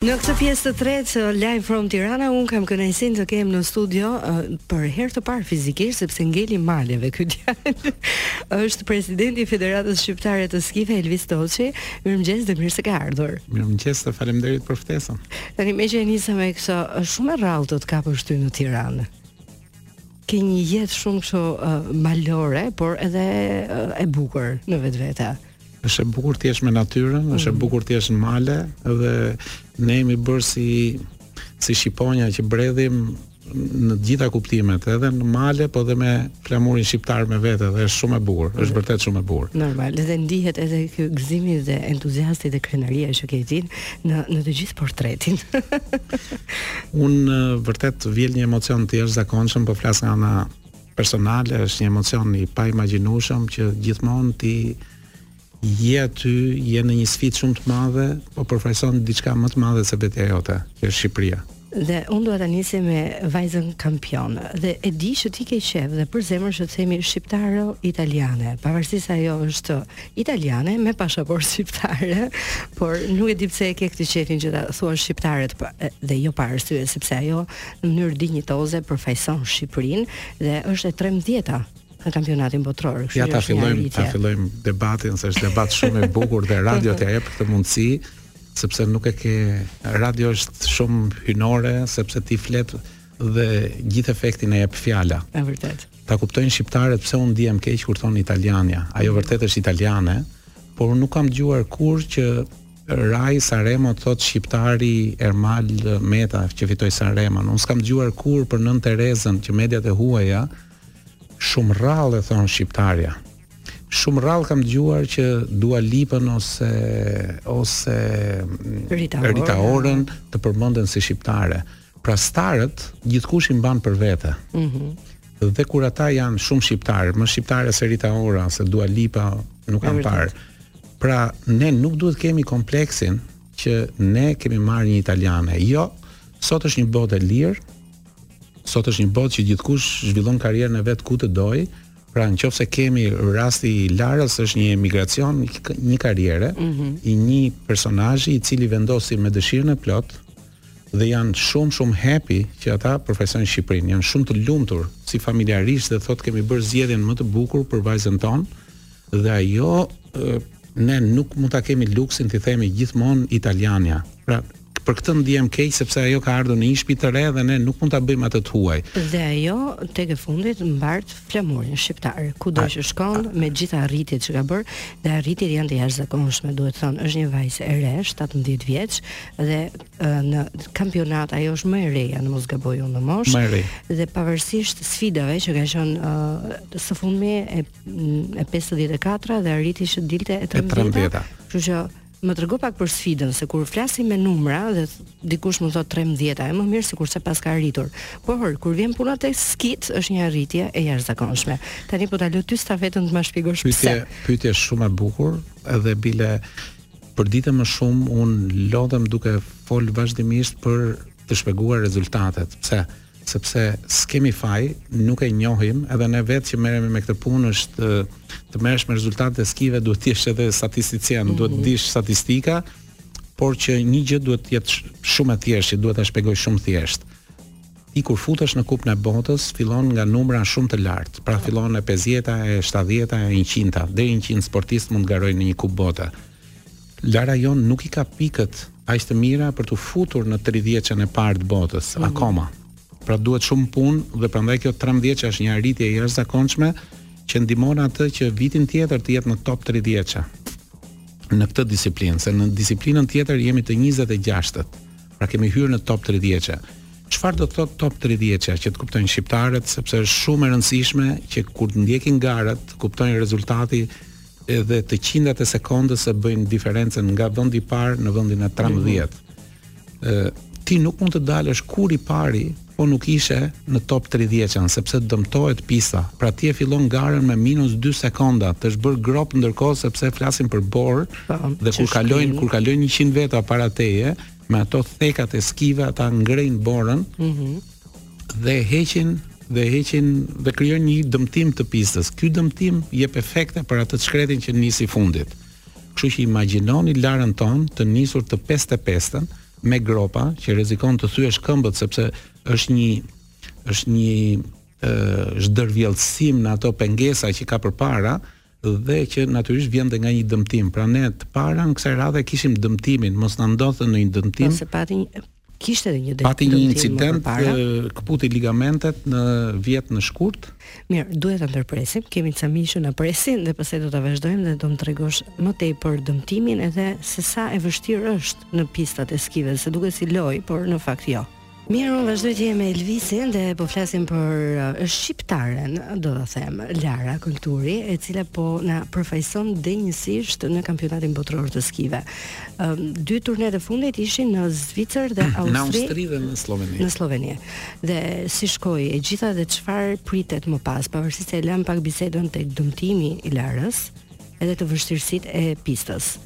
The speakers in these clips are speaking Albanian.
Në këtë pjesë të tretë Live from Tirana un kam kënaqësinë të kem në studio uh, për herë të parë fizikisht sepse ngeli maleve ky djalë. Është presidenti i Federatës Shqiptare të Skive Elvis Toçi. Mirëmëngjes dhe mirë se ke ardhur. Mirëmëngjes dhe faleminderit për ftesën. Tani më që nisëm me këtë është shumë e rrallë të të kapësh ty në Tiranë. Ke një jetë shumë kështu uh, malore, por edhe uh, e bukur në vetvete. Është e bukur të jesh me natyrën, mm. është e bukur të jesh në male dhe ne jemi bërë si si shqiponja që bredhim në të gjitha kuptimet, edhe në male, po dhe me flamurin shqiptar me vete dhe është shumë e bukur, është vërtet shumë e bukur. Normal, dhe ndihet edhe ky gëzimi dhe entuziazmi dhe krenaria që ke në në të gjithë portretin. Un vërtet vjel një emocion të jashtëzakonshëm, po flas nga ana personale është një emocion i paimagjinueshëm që gjithmonë ti je aty, je në një sfidë shumë të madhe, po përfaqëson diçka më të madhe se vetja jote, që është Shqipëria. Dhe unë dua ta nisim me vajzën kampion. Dhe e di që ti ke qejf dhe për zemër që të themi shqiptaro italiane, pavarësisht se ajo është italiane me pashaportë shqiptare, por nuk e di pse e ke këtë qejfin që ta thua shqiptaret dhe jo pa arsye, sepse ajo në mënyrë dinjitoze përfaqëson Shqipërinë dhe është e 13-ta në kampionatin botëror. Ja ta fillojmë, ta fillojmë debatin se është debat shumë i bukur dhe radio ta jep këtë mundësi sepse nuk e ke radio është shumë hyjnore sepse ti flet dhe gjithë efektin e jep fjala. Është vërtet. Ta kuptojnë shqiptarët pse un ndihem keq kur thon italianja. Ajo vërtet është italiane, por nuk kam dëgjuar kurrë që Rai Sanremo të thotë shqiptari Ermal Meta që fitoi Sanremon. Unë s'kam dëgjuar kurrë për Nën Terezën që mediat e huaja shumë rrallë e thon shqiptarja. Shumë rrallë kam dëgjuar që Dua Lipën ose ose Rita Orën të përmenden si shqiptare. Pra starët gjithkush i mban për vete. Ëh. Mm -hmm. Dhe kur ata janë shumë shqiptarë, më shqiptare se Rita Ora, se Dua Lipa, nuk kam parë. Pra ne nuk duhet të kemi kompleksin që ne kemi marrë një italiane. Jo, sot është një botë e lirë. Sot është një botë që gjithkush zhvillon karrierën e vet ku të dojë. Pra në qofë se kemi rasti i Larës është një emigracion, një karriere, mm -hmm. i një personazhi i cili vendosi me dëshirën e plotë, dhe janë shumë shumë happy që ata përfaqësojnë Shqipërinë. Janë shumë të lumtur si familjarisht dhe thotë kemi bërë zgjedhjen më të bukur për vajzën tonë dhe ajo ne nuk mund ta kemi luksin t'i themi gjithmonë italianja. Pra, për këtë ndihem keq sepse ajo ka ardhur në një shtëpi të re dhe ne nuk mund ta bëjmë atë të huaj. Dhe ajo tek e fundit mbart flamurin shqiptar, kudo që shkon me gjithë arritjet që ka bër, dhe arritjet janë të jashtëzakonshme, duhet thënë, është një vajzë e re, 17 vjeç, dhe në kampionat ajo është më e reja në mos gaboj unë në moshë dhe pavarësisht sfidave që ka qenë së fundmi e, e 54 dhe arriti që dilte e 13 kështu që më trego pak për sfidën se kur flasim me numra dhe dikush më thot 13 e më mirë sikur se pse s'ka arritur. Por kur vjen puna te skit është një arritje e jashtëzakonshme. Tani po ta lë ty stafetën të më shpjegosh pse. Pyetje, pyetje shumë e bukur edhe bile Përditë e më shumë un lodhem duke fol vazhdimisht për të shpjeguar rezultatet. Pse? Sepse s'kemi faj, nuk e njohim, edhe ne vetë që merremi me këtë punë është të merresh me rezultatet e skive duhet të jesh edhe statisticien, mm -hmm. duhet të mhm. dish statistika, por që një gjë duhet të jetë shumë e thjeshtë, duhet ta shpjegoj shumë thjesht. Ti kur futesh në kupën e botës fillon nga numra shumë të lartë, pra fillon e pesëdhjeta, e shtatëdhjeta, e njëqindta, deri njëqind sportistë mund të garojnë në një kupë bote. Lara jonë nuk i ka pikët aq të mira për t'u futur në tridhjetçen e parë të botës mm -hmm. akoma. Pra duhet shumë punë dhe prandaj kjo 13 është një arritje e jashtëzakonshme që ndihmon atë që vitin tjetër të jetë në top 30 në këtë disiplinë, se në disiplinën tjetër jemi të 26-të. Pra kemi hyrë në top 30-e. Çfarë do të thotë top 30-ja që të kuptojnë shqiptarët, sepse është shumë e rëndësishme që kur të ndjekin garat, të kuptojnë rezultati edhe të qindat e sekondës se bëjnë diferencën nga vendi i parë në vendin e 13. Ë mm -hmm. ti nuk mund të dalësh kurrë i pari Po nuk ishe në top tridhjeçen sepse të dëmtohet pista. Pra ti e fillon garën me minus dy sekonda, të është bërë gropë ndërkohë sepse flasim për borë dhe kur kalojnë kur kalojnë njëqind veta para teje me ato thekat e skive ata ngrejnë borën dhe e heqin dhe e heqin dhe krijojnë një dëmtim të pistës. Ky dëmtim jep efekte për atë shkretin që niset i fundit. Kështu që imagjinoni Larën tonë të nisur të pesëdhjetë e pestën, me gropa që rrezikon të thyesh këmbët sepse është një është një zhdërvjellësim në ato pengesa që ka përpara dhe që natyrisht vinte nga një dëmtim. Pra ne të parën kësaj radhe kishim dëmtimin, mos na ndodhte ndonjë dëmtim. Pasi pati një kishte edhe një dëmtim. Pati një incident këputi ligamentet në vjet në shkurt. Mirë, duhet ta ndërpresim. Kemi ca miq që na presin dhe pastaj do ta vazhdojmë dhe do të më tregosh më tepër për dëmtimin edhe se sa e vështirë është në pistat e skive, se duket si lojë, por në fakt jo. Mirë, unë vazhdoj të jem me Elvisin dhe po flasim për uh, shqiptaren, do të them, Lara Colturi, e cila po na përfaqëson denjësisht në kampionatin botëror të skive. Um, dy turnetë e fundit ishin në Zvicër dhe Austri. Në Austri dhe në Sloveni. Në Sloveni. Dhe si shkoi e gjitha dhe çfarë pritet më pas, pavarësisht se e lamë pak bisedën tek dëmtimi i Larës, edhe te vështirësitë e pistës.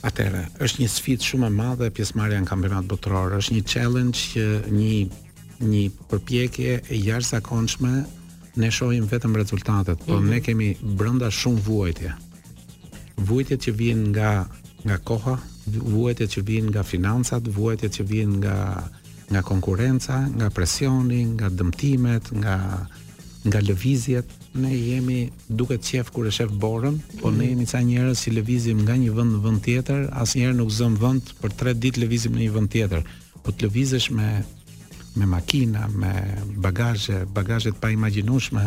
Atëherë, është një sfidë shumë e madhe pjesëmarrja në kampionatin botëror. Është një challenge që një një përpjekje e jashtëzakonshme. Ne shohim vetëm rezultatet, por mm -hmm. ne mhm. kemi brenda shumë vuajtje. Vuajtjet që vijnë nga nga koha, vuajtjet që vijnë nga financat, vuajtjet që vijnë nga nga konkurrenca, nga presioni, nga dëmtimet, nga nga lëvizjet ne jemi duket qejf kur e shef borën, po ne jemi ca njerëz që lëvizim nga një vend në vend tjetër, asnjëherë nuk zëm vend për 3 ditë lëvizim në një vend tjetër. Po të lëvizesh me me makina, me bagazhe, bagazhe të paimagjinueshme.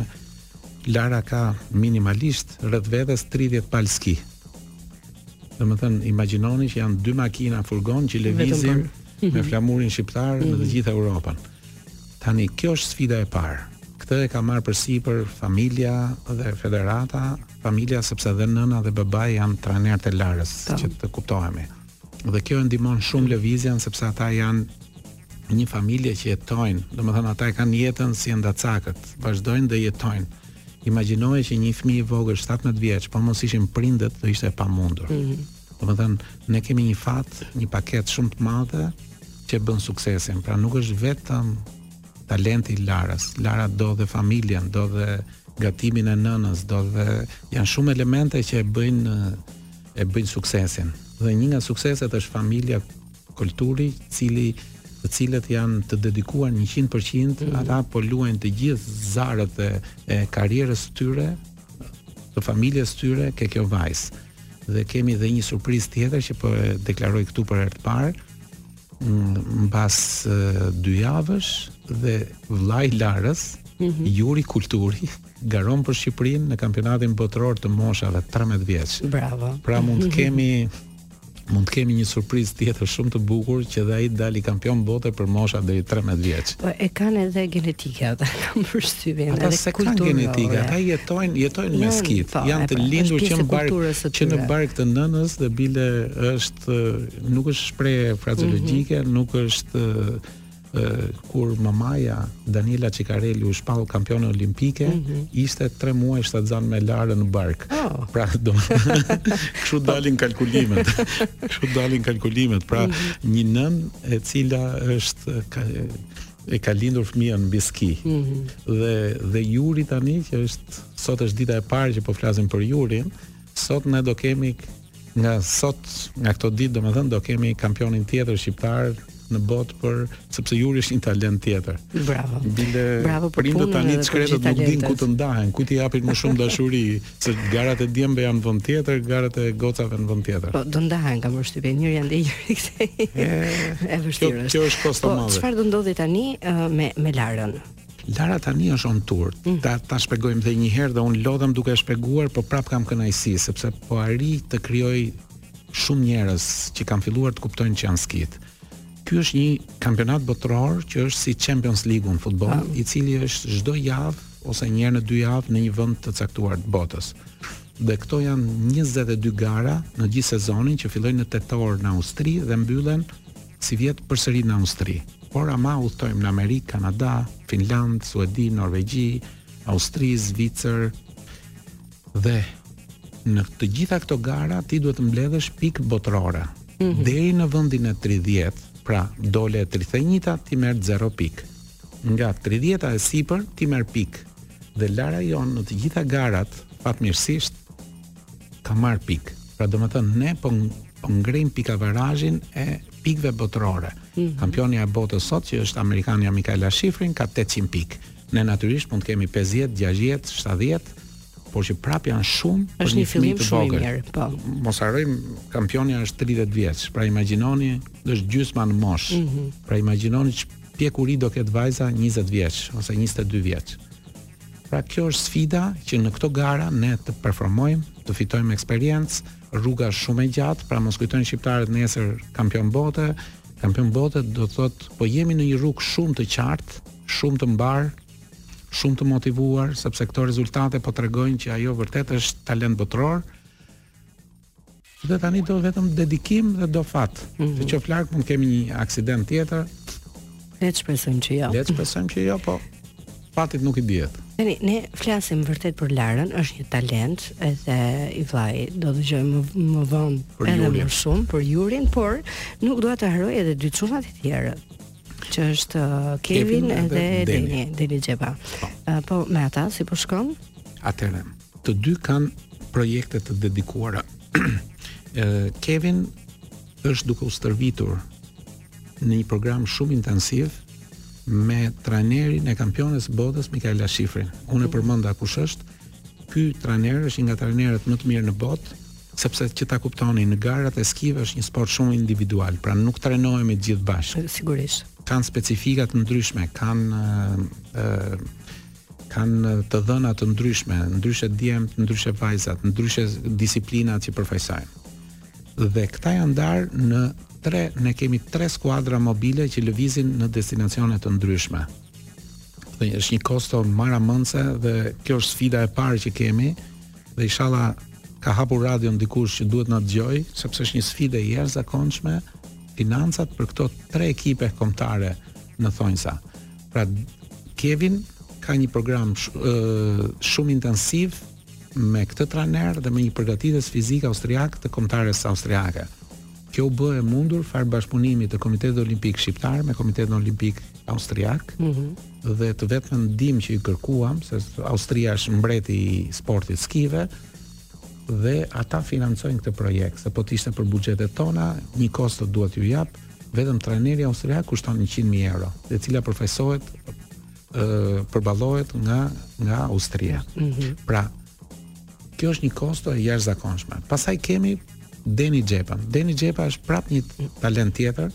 Lara ka minimalisht rreth vetes 30 palë ski. Domethënë imagjinoni që janë dy makina furgon që lëvizin me flamurin shqiptar në të gjithë Europën. Tani kjo është sfida e parë. Këtë e ka marrë përsipër familja dhe federata, familja sepse dhe nëna dhe babai janë trajnerët e Larës, po. që të kuptohemi. Dhe kjo e ndihmon shumë lëvizjen sepse ata janë një familje që jetojnë, domethënë ata e kanë jetën si endacakët, vazhdojnë dhe jetojnë. Imagjinoje që një fmi i vogël 17 vjeç, po mos ishin prindet, do ishte e pamundur. Mm -hmm. Domethënë, ne kemi një fat, një paketë shumë të madhe që e bën suksesin. Pra nuk është vetëm talenti i Larës. Lara do dhe familjen, do dhe gatimin e nënës, do dhe janë shumë elemente që e bëjnë e bëjnë suksesin. Dhe një nga sukseset është familja Kolturi, cili të cilët janë të dedikuar 100%, mm. ata po luajnë të gjithë zarët e, e karrierës së tyre, të familjes së tyre ke kjo vajzë. dhe kemi dhe një surprizë tjetër që po e deklaroj këtu për herë të parë mbas dy javësh dhe vllai i Larës mm -hmm. Juri Kolturi garon për Shqipërinë në kampionatin botëror të moshave 13 vjeç. Bravo. Pra mund të kemi mund të kemi një surprizë tjetër shumë të bukur që dhe ai dali kampion bote për mosha deri 13 vjeç. Po e kanë edhe genetikë. genetikë, ata kanë përshtypjen edhe se kanë genetikë, ata jetojnë, jetojnë me skit, po, janë të pra, lindur që në bark, që në bark të nënës dhe bile është nuk është shprehje frazeologjike, mhm. nuk është kur mamaja Daniela Çikareli u shpall kampione olimpike, mm -hmm. ishte 3 muaj shtatzan me Larën në bark. Oh. Pra, do kështu dalin kalkulimet. Kështu dalin kalkulimet. Pra, mm -hmm. një nënë e cila është ka, e ka lindur fëmijën mbi ski. Mm -hmm. Dhe dhe Juri tani që është sot është dita e parë që po flasim për Jurin, sot ne do kemi nga sot nga këto ditë domethënë do kemi kampionin tjetër shqiptar në botë për sepse Juri është një talent tjetër. Bravo. Bile Bravo për punën tani të shkretët nuk din ku të ndahen, kujt t'i japin më shumë dashuri. Se garat e djemve janë në vënd tjetër, garat e gocave në vënd tjetër. Po, do ndahen kam përshtypje, njërë janë dhe njërë këse e vështirë është. Kjo është kosta po, madhe. Po, çfarë do ndodhi tani uh, me, me larën? Lara tani është on tour. Mm. Ta ta shpjegojmë edhe një herë dhe un lodhem duke e shpjeguar, por prap kam kënaqësi sepse po arri të krijoj shumë njerëz që kanë filluar të kuptojnë ç'janë skitë. Ky është një kampionat botëror që është si Champions League-u në futboll, ah. i cili është çdo javë ose një herë në dy javë në një vend të caktuar të botës. Dhe këto janë 22 gara në gjithë sezonin që fillojnë në tetor në Austri dhe mbyllen si vjet përsëri në Austri. Por ama udhtojmë në Amerikë, Kanada, Finlandë, Suedi, Norvegji, Austri, Zvicër, Dhe në të gjitha këto gara ti duhet të mbledhësh pikë botërore. Mm -hmm. Deri në vendin e 30, pra dole e 31-ta ti merr 0 pikë. Nga 30-ta e sipër ti merr pikë. Dhe Lara jonë në të gjitha garat, fatmirësisht ka marrë pikë. Pra domethënë ne po po ngrejmë pikavarazhin e pikëve botërore. Mm -hmm. Kampionja e botës sot që është amerikanja Mikaela Shiffrin ka 800 pikë. Ne natyrisht mund të kemi 50, 60, 70, por që prap janë shumë për është një, një fillim shumë i mirë. Po. Mos harrojmë, kampionja është 30 vjeç. Pra imagjinoni, është gjysma në moshë. Mm -hmm. Pra imagjinoni ç'pjekuri do ketë vajza 20 vjeç ose 22 vjeç. Pra kjo është sfida që në këto gara ne të performojmë, të fitojmë eksperiencë, rruga është shumë e gjatë, pra mos kujtojnë shqiptarët nesër kampion bote, kampion bote do të thotë po jemi në një rrugë shumë të qartë, Shumë të mbarë, shumë të motivuar, sepse këto rezultate po tregojnë që ajo vërtet është talent botëror. Dhe tani do vetëm dedikim dhe do fat. Mm -hmm. Qoftë larg, mund të kemi një aksident tjetër. Le të shpresojmë që jo. Le të shpresojmë që jo, po fatit nuk i dihet. Tani ne flasim vërtet për Larën, është një talent edhe i vllai. Do të dëgjojmë më, më vonë edhe më shumë për Jurin, por nuk dua të harroj edhe dy çunat e tjerë. që është uh, Kevin, Kevin dhe Deni, Deni Xheba. Po. Uh, po me ata si po shkon? Atëherë, të dy kanë projekte të dedikuara. uh, Kevin është duke u stërvitur në një program shumë intensiv me trajnerin e kampiones botës Mikaela Shiffrin. Unë e mhm. përmenda kush është. Ky trajner është një nga trajnerët më të mirë në botë, Sepse që ta kuptoni, në garat e skive është një sport shumë individual, pra nuk trenohemi të gjithë bashkë. Sigurisht. Kanë specifika të ndryshme, kanë ë kanë të dhëna të ndryshme, ndryshe djemt, ndryshe vajzat, ndryshe disiplinat që përfaqësojnë. Dhe këta janë ndarë në tre, ne kemi tre skuadra mobile që lëvizin në destinacione të ndryshme. Dhe është një kosto marramendëse dhe kjo është sfida e parë që kemi, Dhe ishalla ka hapur radion dikush që duhet na dëgjojë, sepse është një sfidë e jashtëzakonshme financat për këto tre ekipe kombëtare në thonjsa. Pra Kevin ka një program sh, uh, shumë intensiv me këtë trajner dhe me një përgatitës fizik austriak të kombëtares austriake. Kjo u bë e mundur falë bashkëpunimit të Komitetit Olimpik Shqiptar me Komitetin Olimpik Austriak. Mm -hmm. dhe të vetmen ndihmë që i kërkuam se Austria është mbreti i sportit të skive dhe ata financojnë këtë projekt, se po të ishte për buxhetet tona, një kosto duhet t'ju jap, vetëm trajneri austriak kushton 100.000 euro, e cila përfaqësohet ë përballohet nga nga Austria. Mm -hmm. Pra, kjo është një kosto e jashtëzakonshme. Pastaj kemi Deni Xhepën. Deni Xhepa është prap një talent tjetër,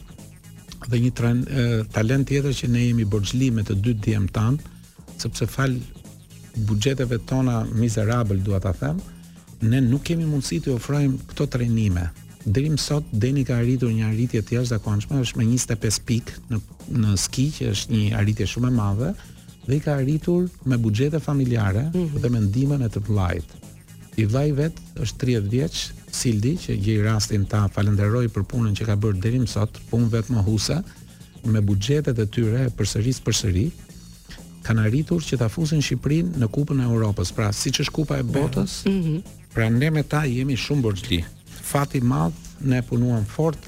dhe një tren, talent tjetër që ne jemi borxhli me të dy djemtë tanë, sepse falë buxheteve tona mizerabël dua ta them, ne nuk kemi mundësi t'i ofrojmë këto trajnime. Deri më sot Deni ka arritur një arritje të jashtëzakonshme, është me 25 pikë në në ski që është një arritje shumë e madhe dhe i ka arritur me buxhete familjare mm -hmm. dhe me ndihmën e të vëllait. I vëllai vetë është tridhjetë vjeç, Sildi, që gjej rastin ta falënderoj për punën që ka bërë deri më sot, punë vetëmohuese, me buxhetet e tyre e përsëris përsëri, kanë arritur që ta fusin Shqipërinë në Kupën e Europës, pra siç është Kupa e Botës. Mm -hmm. Pra ne me ta jemi shumë borxhli. Fati i madh, ne punuam fort,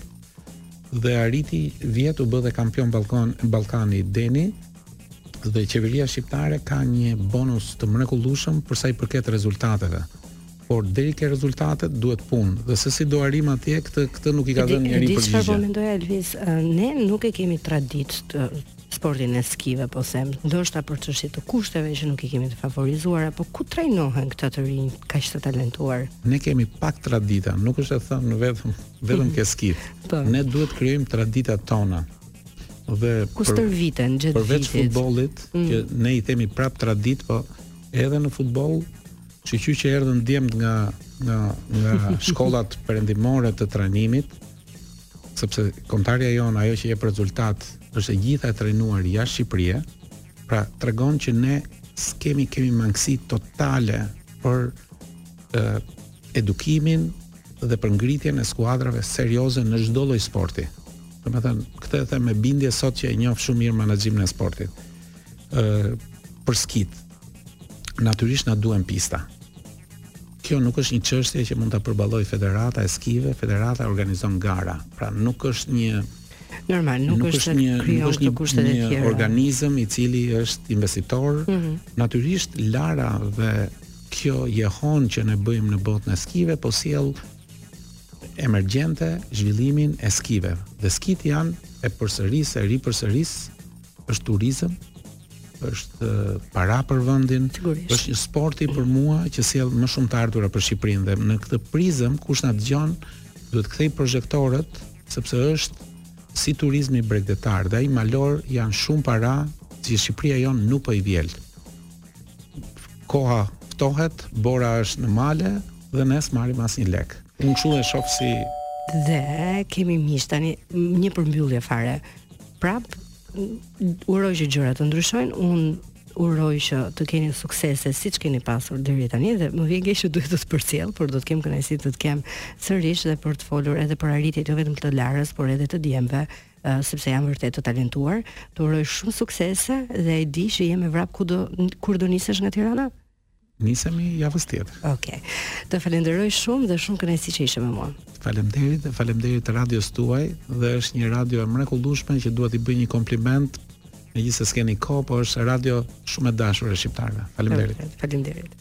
Dhe arriti vjet u bë dhe kampion Ballkan, Ballkani Deni dhe qeveria shqiptare ka një bonus të mrekullueshëm për sa i përket rezultateve. Por deri ke rezultatet duhet punë dhe se si do arrijmë atje këtë këtë nuk i ka dhënë njeri përgjigje. Çfarë po mendoj Alvis, ne nuk e kemi traditë të sportin e skive po them, ndoshta për çështje të kushteve që nuk i kemi të favorizuara, po ku trajnohen këta të rinj kaq të talentuar? Ne kemi pak tradita, nuk është e thënë vetëm vetëm ke skitë. Po. Ne duhet të krijojmë traditat tona. Dhe ku stërviten gjithë vitin. Përveç futbollit, mm. që ne i themi prap traditë, po edhe në futboll që që që erdhën djemt nga nga nga shkollat perëndimore të trajnimit, Sepse kombëtarja jonë, ajo që jep rezultat, është e gjitha e trajnuar jashtë Shqipërie, pra tregon që ne s'kemi kemi mangësi totale për e, edukimin dhe për ngritjen e skuadrave serioze në çdo lloj sporti. Domethënë, këtë e them me bindje sot që e njoh shumë mirë menaxhimin e sportit. ë për skitë. Natyrisht na duhen pista. Kjo nuk është një çështje që mund ta përballojë federata e skive, federata organizon gara, pra nuk është një Normal, nuk, nuk është një nuk është një organizëm i cili është investitor, mm -hmm. natyrisht Lara dhe kjo jehonë që ne bëjmë në botën e skive po sjell emergjente zhvillimin e skive. Dhe skitë janë e përsëris e ripërsëris është turizëm, është para për vendin, është një sporti për mua që sjell më shumë të ardhura për Shqipërinë dhe në këtë prizëm kush na dëgjon duhet të kthejë projektorët sepse është si turizmi bregdetar dhe ai malor janë shumë para që Shqipëria jonë nuk po i vjel. Koha ftohet, bora është në male dhe ne s'marrim asnjë lek. Unë kështu e shoh si dhe kemi mish tani një përmbyllje fare. Prapë uroj që gjërat të ndryshojnë. Unë uroj që të keni suksese siç keni pasur deri tani dhe më vjen keq që duhet të të përcjell, por do të kem kënaqësinë të të kem sërish dhe për të folur edhe për arritjet jo vetëm të Larës, por edhe të djemve, uh, sepse janë vërtet të talentuar. Të uroj shumë suksese dhe e di që je me vrap, kur do, kur do nisesh nga Tirana. Nisemi javën tjetër. Okej. Okay. Të falenderoj shumë dhe shumë kënaqësi që ishe me mua. Faleminderit dhe faleminderit radios tuaj dhe është një radio e mrekullueshme që dua t'i bëj një kompliment megjithëse s'keni kohë, por është radio shumë e dashur e shqiptarëve. Faleminderit. Faleminderit.